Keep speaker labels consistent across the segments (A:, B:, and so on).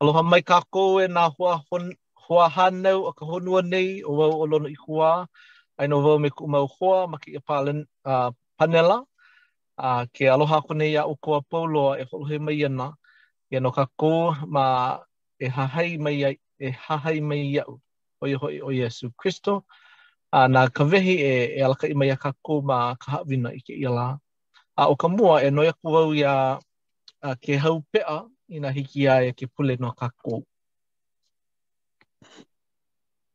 A: Aloha mai kākou e nā hoa hoahānau o ka honua nei ʻo wau ʻo Lono Ikuwā. Aia nō wau me kuʻu mau hoa ma kēia panela a ke aloha aku nei iā ʻoukou a pau loa e hoʻolohe mai ana eia nō kākou ma e hahai mai ia e hahai mai iaʻu, ʻo ia hoʻi ʻo Iesū Kristo a na Kawehi e alakaʻi mai iā kākou ma ka haʻawina i kēia lā. A ʻo ka mua, e noi aku au iā Kēhau Peʻa inā hiki iā ia ke pule no kākou.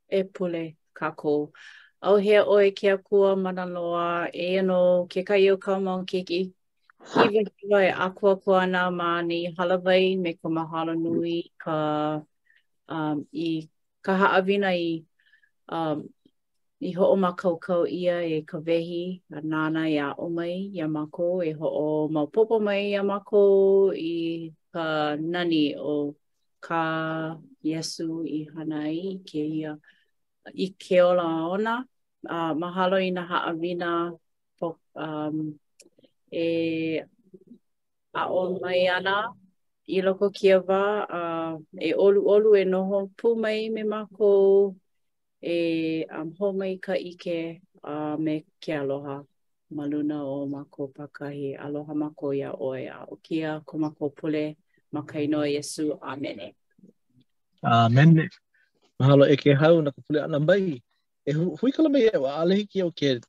B: E pule kākou. ʻAuhea ʻoe ke Akua mana loa, eia nō kekahi o kāu mau keiki hiwahiwa e ʻākoakoa ana ma nei hālāwai me ka mahalo nui i ka haʻawina i I hoʻomākaukau ʻia e Kawehi a nāna e aʻo mai iā mākou e hoʻomaopopo mai iā mākou i ka nani o kā Iesū i hana ai i kēia i ke ola ona. A mahalo i nā haʻawina e aʻo mai ana i loko o kēia wā a e ʻoluʻolu e noho pū mai me mākou e um, hō mai ka ʻike a uh, me ke aloha ma luna o mākou pākahi. Aloha mākou iā ʻoe a ʻo kēia ko mākou pule ma ka inoa ʻo Iesū.
A: ʻĀmene. ʻĀmene. Mahalo e Kēhau no ka pule ʻana mai. E hu, huikala mai ʻo wau ʻaʻale hiki iaʻu ke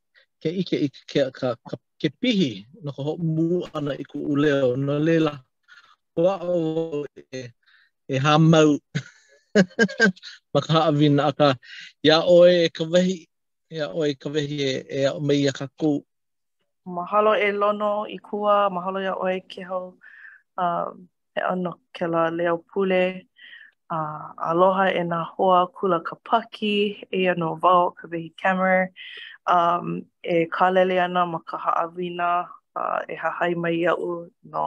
A: ke ʻike i ke, ka, ka, ke pihi no ka hoʻomū ʻana i kuʻu leo no laila hoʻāʻo au e e hāmau ma ka haʻawina, akā, iā ʻoe e Kawehi, iā ʻoe e Kawehi e, e aʻo mai iā kākou.
C: Mahalo e Lono Ikuwā, mahalo iā ʻoe Kēhau uh, Peʻa no kēlā leo pule, uh, aloha e nā hoa Kula Kāpaki, eia nō wau Kawehi Kammerer, um, e kālele ana ma ka haʻawina, uh, e hahai mai iaʻu no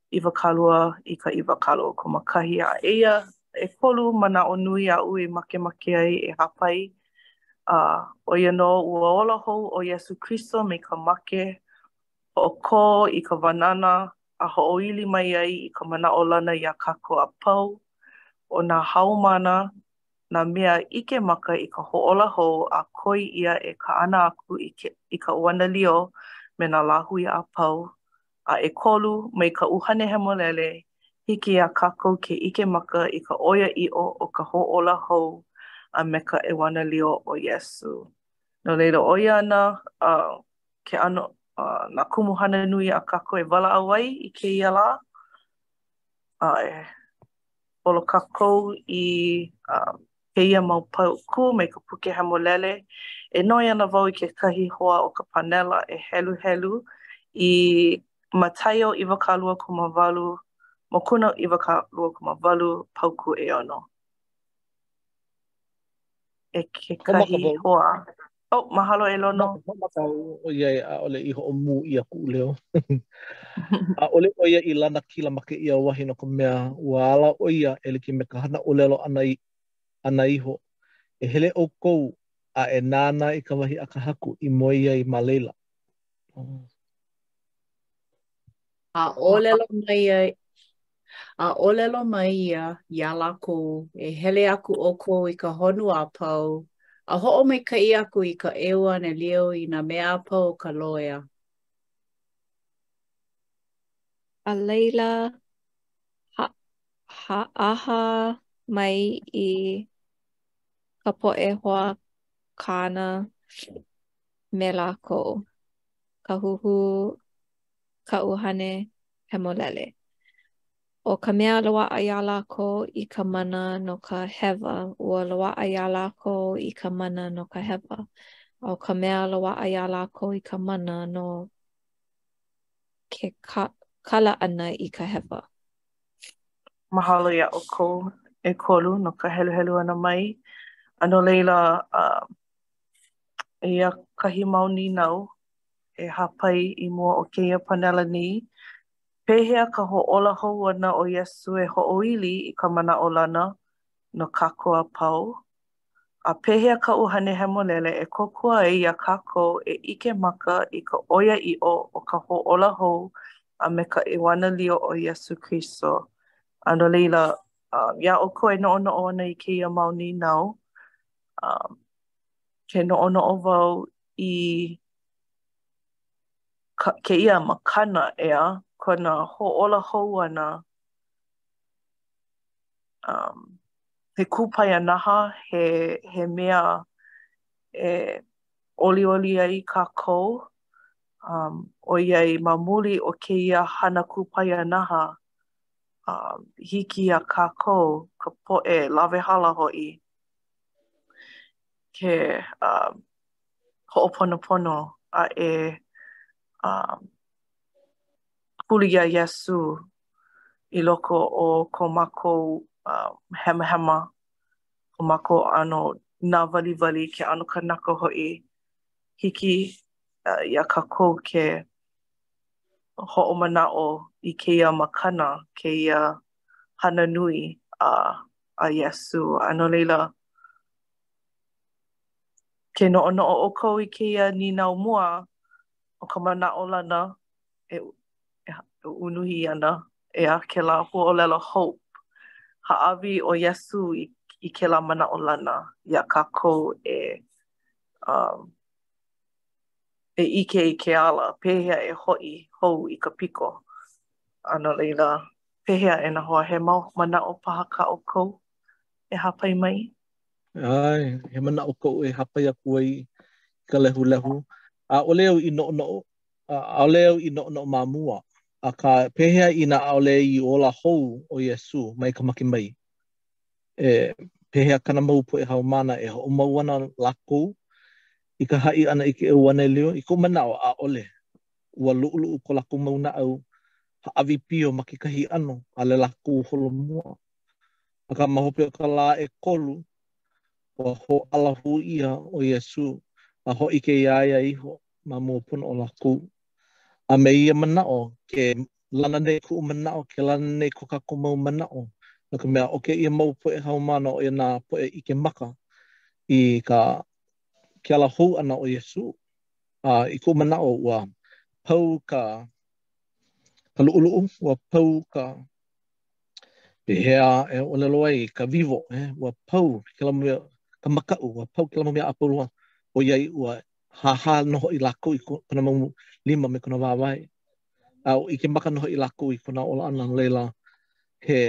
C: iwakālua i ka iwakālua kūmākahi a eia ʻekolu manaʻo nui aʻu e makemake ai e hāpai, a ʻo ia nō ua ola hou ʻo Iesū Kristo mai ka make, hoʻokō i ka wānana a hoʻoili mai ai i ka manaʻolana iā kākou a pau, ʻo nā haumāna, nā mea ʻike maka i ka hoʻōla hou a koi ʻia e kaʻana aku i ka ʻeuanelio me nā lāhui a pau. a ʻekolu ma o ka ʻUhane Hemolele, hiki iā kākou ke ʻike maka i ka ʻoiaʻiʻo o ka hoʻōla hou a me ka ʻeuanelio o Iesū. No laila, ʻo ia ana ke ʻano o nā kumuhana nui a kākou e walaʻau ai i kēia lā, a e holo kākou i kēia mau paukū mai ka puke hemolele e noi ana wau i kekahi hoa o ka panela e heluhelu i Mataio iwakālua kūmāwalu, Mokuna iwakālua kūmāwalu, paukū ʻeono. E kekahi hoa. Oh, mahalo e Lono.
A: Hoʻomākau, ʻo ia i ʻaʻole i hoʻomū ʻia kuʻu leo. ʻAʻole ʻo ia i lanakila ma kēia wahi no ka mea, ua ala ʻo ia e like me kāna ʻōlelo ʻana i, ʻana iho. E hele ʻoukou, a e nānā i ka wahi a ka Haku i moe ai ma laila.
B: Oh. A ʻōlelo mai ia, a ʻōlelo mai ia iā lākou, E hele aku ʻoukou i ka honua a pau, a hoʻomaikaʻi aku i ka ʻeuanelio i nā mea a pau o ka loea.
D: A laila, hā ʻaha mai i ka poʻe hoa kāna me lākou, ka huhū ka ʻUhane Hemolele. ʻO ka mea loaʻa iā lākou i ka mana no ka hewa, ua loaʻa iā lākou i ka mana no ka hewa. ʻO ka mea loaʻa iā lākou i ka mana no ke kala ʻana i ka hewa.
C: Mahalo iā ʻoukou ʻekolu no ka heluhelu ʻana mai. A no laila, eia kahi mau nīnau. e hāpai i mua o kēia panela nei, pehea ka hoʻōla hou ʻana o Iesū e hoʻoili i ka manaʻolana no kākou a pau? A pehea ka ʻUhane Hemolele e kōkua ai iā kākou e ʻike maka i ka ʻoiaʻiʻo o ka hoʻōla hou a me ka ʻeuanelio o Iesū Kristo? A no laila, iā ʻoukou e noʻonoʻo ana i kēia mau nīnau, ke noʻonoʻo wau i kēia makana, ʻeā, kona hoʻōla hou ʻana, umm, he kūpaianaha, he he mea e ʻoliʻoli ai kākou, umm, ʻoiai ma muli o kēia hana kūpaianaha, umm, hiki iā kākou, ka poʻe lawehala hoʻi, ke uh, hoʻoponopono a e uh, huli iā Iesū i loko o ko mākou uh, hemahema, ko mākou ʻano nāwaliwali, ke ʻano kanaka hoʻi, hiki uh, iā kākou ke hoʻomanaʻo i kēia makana, kēia hana nui a, a Iesū. A no laila, Ke noʻonoʻo ʻoukou i kēia nīnau mua o ka manaʻolana e unuhi ana, ʻeā, kēlā huaʻōlelo hope, hāʻawi ʻo Iesū i kēlā manaʻolana iā kākou e ʻike i ke ala pehea e hoʻi hou i ka piko. A no laila, pehea e nā hoa, he mau manaʻo paha kā ʻoukou? e hāpai mai.
A: ʻAe, he manaʻo koʻu e hāpai aku ai i ka lehulehu. ʻAʻole au i noʻonoʻo, ʻaʻole au i noʻonoʻo ma mua. Akā, pehea inā ʻaʻole i ola hou ʻo Iesū mai ka make mai? E pehea kāna mau poʻe haumāna e hoʻomau ana lākou i ka haʻi ʻana i ke ʻeuanelio? I koʻu manaʻo, ʻaʻole. Ua luʻuluʻu ko lākou mau naʻau hāʻawi pio ma kekahi ʻano, ʻaʻole lākou holomua. Akā, ma hope o ka lā ʻekolu, ua hoʻāla hou ʻia ʻo Iesū a hōʻike iā ia iho ma mua pono o lākou. A me ia manaʻo, ke lana nei kuʻu manaʻo, ke lana nei ko kākou mau manaʻo, no ka mea, ʻo kēia mau poʻe haumāna, ʻo ia nā poʻe ʻike maka i ka ke ala hou ʻana o Iesū. A i kuʻu manaʻo, ua pau ka luʻuluʻu, ua pau ka Pehea e ʻōlelo ai ka wiwo, e, ua pau kēlā mau mea, ka makaʻu, ua pau kēlā mau mea a pau loa, ʻoiai ua hāhā nō hoʻi lākou i kona mau lima me kona wāwae, a ua ʻike maka nō hoʻi lākou i kona ola ʻana, no laila, he,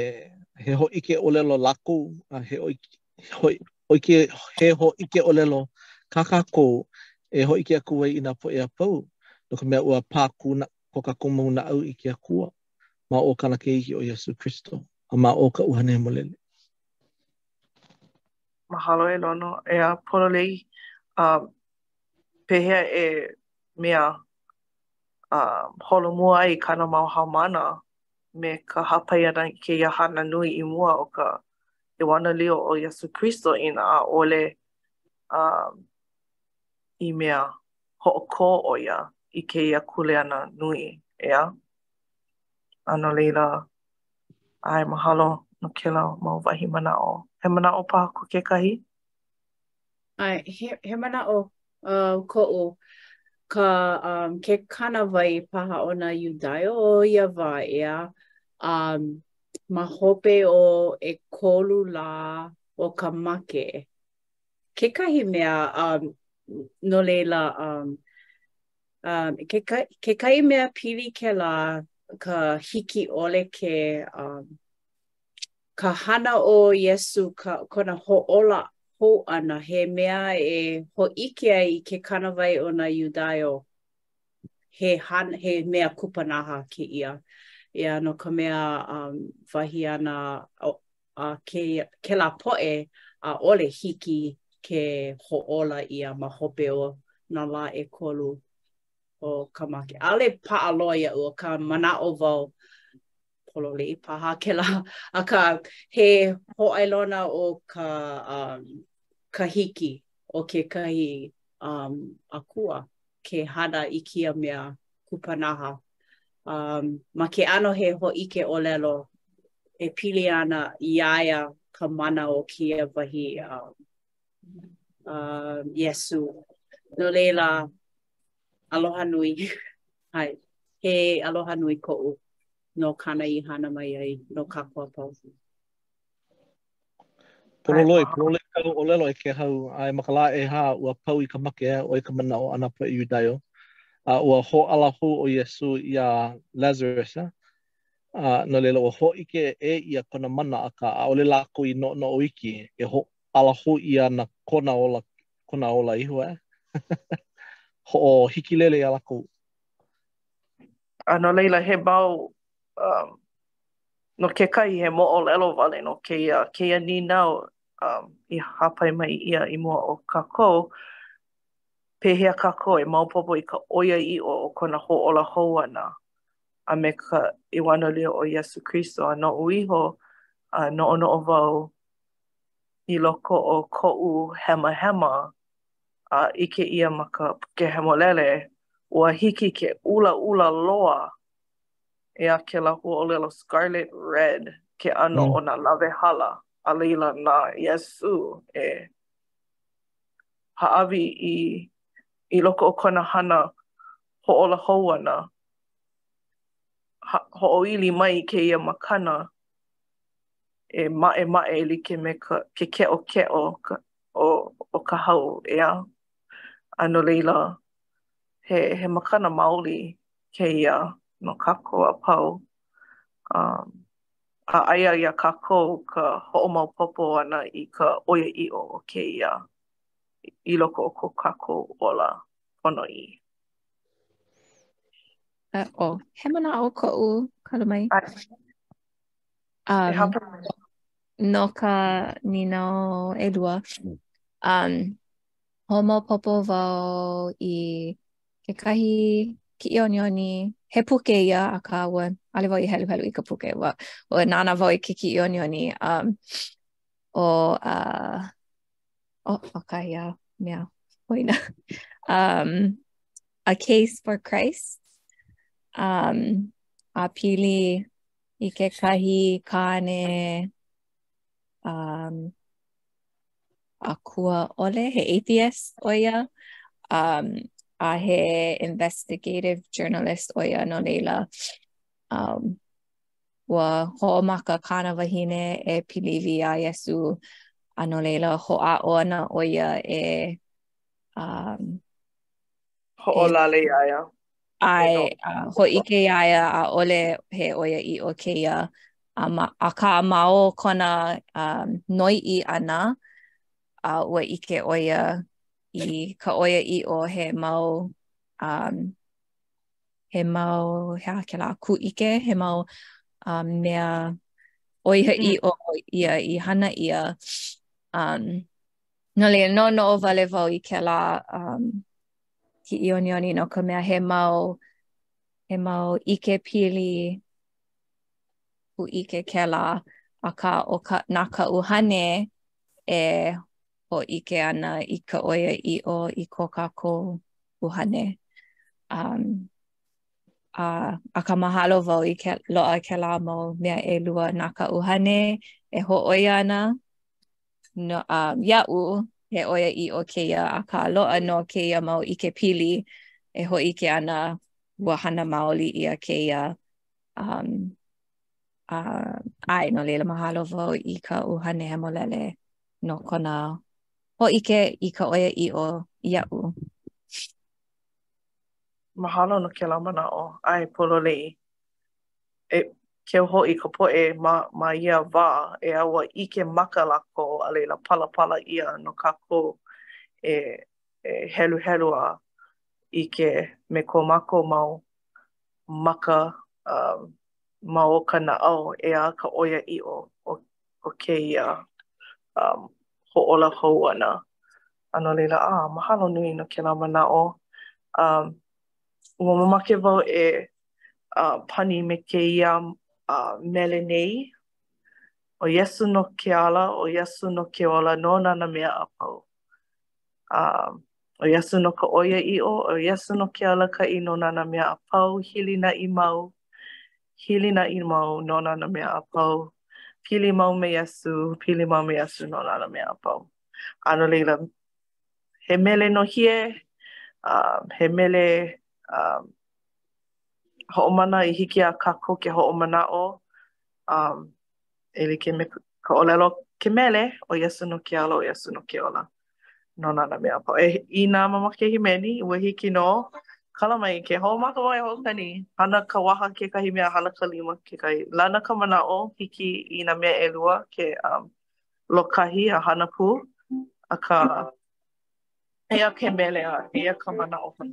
A: he hōʻike ʻōlelo lākou, a he hōʻike, he hōʻike ʻōlelo kā kākou e hōʻike aku ai i nā poʻe a pau, no ka mea, ua pā kūnō ko kākou mau naʻau i ke Akua. ma o kana keiki ʻo Iesū Kristo, a ma o ka ʻUhane Hemolele.
C: Mahalo e Lono, ʻeā pololei, a pehea e mea a holomua ai kāna mau haumāna me ka hāpai ʻana i kēia hana nui i mua o ka ʻeuanelio o Iesū Kristo inā ʻaʻole a i mea hoʻokō ʻo ia i kēia kuleana nui, ʻeā? A no laila, ʻae mahalo no kēlā mau wahi manaʻo. He manaʻo paha ko kekahi?
B: ʻAe, he, he manaʻo uh, koʻu ka um, ke kānāwai paha o nā Iudaio o ia wā ʻeā um, ma hope o ʻekolu lā o ka make. Kekahi mea um, no laila um, Um, ke, ka, kekahi mea pili kēlā ka hiki ʻole ke um, ka hana o Iesū ka kona hoʻōla hou ʻana he mea e hōʻike ai i ke kānāwai o nā Iudaio he han he mea kupanaha kēia ia no ka mea um, wahi a nā a kēia, kēlā poʻe, ʻaʻole hiki ke hoʻōla ʻia ma hope o nā lā ʻekolu o ka make. ʻAʻole paʻa loa iaʻu akā manaʻo wau pololei paha kēlā, akā he hōʻailona o ka um, ka hiki o kekahi um, akua ke hana i kēia mea kupanaha. Um, ma ke ʻano he hōʻike ʻōlelo, e pili ana iā ia ka mana o kēia wahi um, uh, Iesū. No laila, aloha nui. ʻAe, he aloha nui koʻu no kāna i hana mai ai, no kākou a pau.
A: Pololoi, pololoi kāu ʻōlelo e Kēhau, ʻae ma ka lā ʻehā, ua pau i ka make ʻo ia ka manaʻo a nā poʻe Iudaio. A ua hoʻāla hou ʻo Iesū iā Lazarus, a no laila ua hōʻike ʻē ʻia kona mana akā ʻaʻole lākou i noʻonoʻo iki, e hoʻāla hou ʻia ana kona ola, kona ola iho ʻeā. Hoʻohikilele iā lākou. A
C: no laila he mau, um, No kekahi, he moʻolelo wale nō kēia, kēia nīnau i hāpai mai ʻia i mua o kākou, Pehea kākou e maopopo i ka ʻoiaʻiʻo o kona hoʻōla hou ʻana a me ka ʻeuanelio o Iesū Kristo? A noʻu iho, noʻonoʻo wau i loko o koʻu hemahema a ʻike ʻia ma ka Puke Hemolele, ua hiki ke ʻulaʻula loa ʻEā kēlā huaʻōlelo scarlet red ke ʻano o nā lawehala, a laila na Iesū e hāʻawi i i loko o kona hana hoʻōla hou ʻana, hoʻoili mai kēia makana e maʻemaʻe e like me ka, ke keʻokeʻo o ka hau, ʻeā? A no laila, he, he makana maoli kēia no kākou a pau, a a aia iā kākou ka hoʻomaopopo ʻana i ka ʻoiaʻiʻo o kēia i loko o ko kākou ola ponoʻī.
D: A, oh, he manaʻo koʻu, kala mai. Um, no ka nīnau ʻelua, um, hoʻomaopopo wau i kekahi kiʻiʻoniʻoni, he puke ia, akā ua ʻaʻole wau i heluhelu i ka puke, ua, ua nānā wau i ke kiʻiʻoniʻoni, um, ʻo, uh, ʻo, ʻo ka ia mea, hoina, um, A Case for Christ, um, a pili i kekahi kāne, um, akua ʻole, he atheist ʻo ia, um, a he investigative journalist ʻo ia no laila. Um, ua hoʻomaka kāna wahine e piliwi iā Iesū, a no laila hoʻāʻo ana ʻo ia e... Um,
C: Hoʻolale iā ia.
D: ʻAe, uh, hōʻike iā ia ʻaʻole he ʻoiaʻiʻo kēia. A, ma, akā ma o kona um, noiʻi ʻana, a uh, ua ʻike ʻo ia i ka ʻoiaʻiʻo he mau um, he mau he aha kēlā kūʻike he mau um, mea ʻoia mm. ʻiʻo ia i hana ʻia um, no laila noʻonoʻo wale wau i kēlā um, kiʻiʻoniʻoni no ka mea he mau he mau ʻikepili kūʻike kēlā akā ʻo ka na ka ʻuhane e hōʻike ana i ka ʻoiaʻiʻo i ko kākou ʻuhane. Um, a, akā mahalo wau i ke, loaʻa kēlā mau mea ʻelua na ka ʻuhane e hōʻoia ana nō, uh, iaʻu he ʻoiaʻiʻo kēia akā loaʻa nō kēia mau ʻikepili e hōʻike ana ua hana maoli ʻia kēia um, uh, ʻae no laila mahalo wau i ka ʻuhane hemolele no kona hōʻike i ka ʻoiaʻiʻo iaʻu.
C: Mahalo no kēlā manaʻo ʻae pololei. e keu hoʻi ka poʻe ma ma ia wā e a ua ʻike maka lākou a laila palapala ʻia no kākou e e heluhelu a ʻike me ko mākou mau maka uh ma o ka naʻau e a ka ʻoiaʻiʻo o o kēia um hoʻōla hou ʻana. A no laila a mahalo nui no kēlā manaʻo um ua mamake wau e a pani me kēia a mele nei, ʻO Iesū nō ke ala, ʻo Iesū nō ke ola nona nā mea a pau. A ʻo Iesū nō ka ʻoiaʻiʻo, ʻo Iesū nō ke alakaʻi nona nā mea a pau, hilinaʻi mau, hilinaʻi mau nona nā mea a pau, pili mau me Iesū, pili mau me Iesū nona nā mea a pau. A no laila, he mele nohie, a he mele a. hoʻomana i hiki iā kākou ke hoʻomanaʻo a e like me ka ʻōlelo ke mele, ʻo Iesū nō ke ala, ʻo Iesū nō ke ola. Nona nā mea a pau. E inā mamake hīmeni, ua hiki nō kala mai ke hoʻomaka wau e hoʻokani, hana ka waha kekahi mea, hana ka lima kekahi. Lana ka manaʻo, hiki i nā mea ʻelua ke lōkahi a hana pū, akā, eia ke mele a eia ka
A: manaʻo.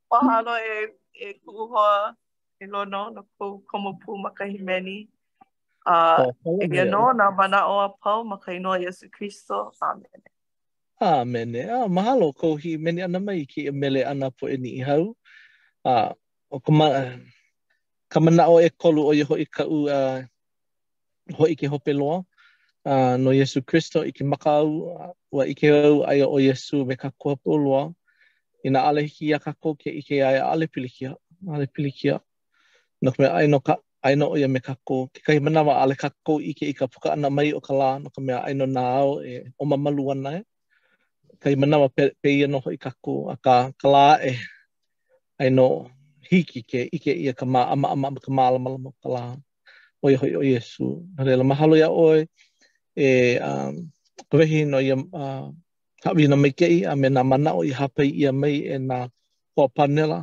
C: Mahalo e, e kuʻu hoa e Lono no kou komo pū ma ka
A: hīmeni.
C: A oh, eia nō nā manaʻo a pau ma ka inoa Iesū Kristo.
A: Amene. Amene. A mahalo kou hīmeni ʻana mai kēia mele a nā poʻe Niʻihau. A ʻo ka, ma, ka manaʻo ʻekolu ʻo ia hoʻi kaʻu a hōʻike hope loa uh, no Iesū Kristo ʻike maka au, uh, ua ʻike au aia ʻo Iesū me kākou a pau loa, inā ʻaʻole hiki iā kākou ke ʻike aʻe a ʻaʻole pilikia, ʻaʻole pilikia, no ka mea aia nō ka aia nō ʻo ia me kākou, kekahi manawa ʻaʻole kākou ʻike i ka puka ʻana mai o ka lā, no ka mea aia nō nā ao e ʻōmamalu ana e, kahi manawa pē, pēia nō hoʻi kākou, akā, ka lā aʻe, aia nō hiki ke ʻike ʻia ka māʻamaʻama ka mālamalama o ka lā. ʻo ia hoʻi ʻo Iesū. No laila, mahalo iā ʻoe e um, Wehi no ia uh, haʻawina maikaʻi a me nā manaʻo i hāpai ʻia mai e nā hoa panela.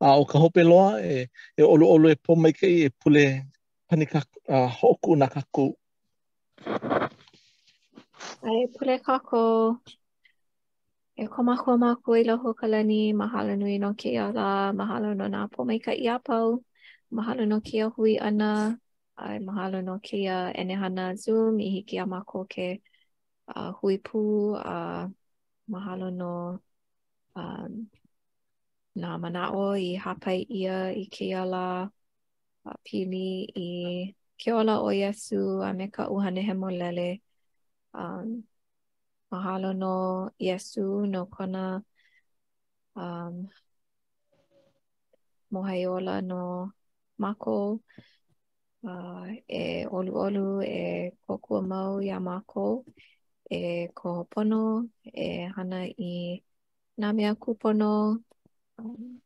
A: A ʻo ka hope loa, e, e ʻoluʻolu e Pōmaikaʻi e pule pani ka, uh, hoʻokuʻu na kākou.
D: ʻAe, pule kākou. E ko mākou Makua i loko o ka lani, mahalo nui no kēia lā, mahalo no nā pōmaikaʻi a pau, mahalo no kēia hui ʻana, a mahalo no kēia ʻenehana Zoom i hiki iā mākou ke uh, hui pū, a uh, mahalo no um, nā manaʻo i hāpai ʻia i kēia lā e pili i ke ola o Iesu a me ka ʻuhane hemolele. Um, Mahalo no Iesu no kona um, mōhai ola no mākou uh, e ʻoluʻolu e kōkua mau iā mākou e koho pono e hana i nā mea kūpono um,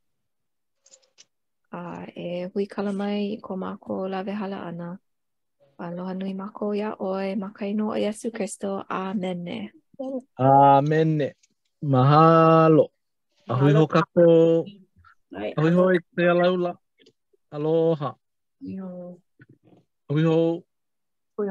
D: uh, e huikala mai i ko mākou lawehala ʻana. Aloha nui mākou iā ʻoe, ma ka inoa o Iesu Kristo. Āmene.
A: Āmene. Mahalo. A hui hou
B: kākou.
A: A hui hou i ke alaula. Aloha.
B: A
A: hui hou.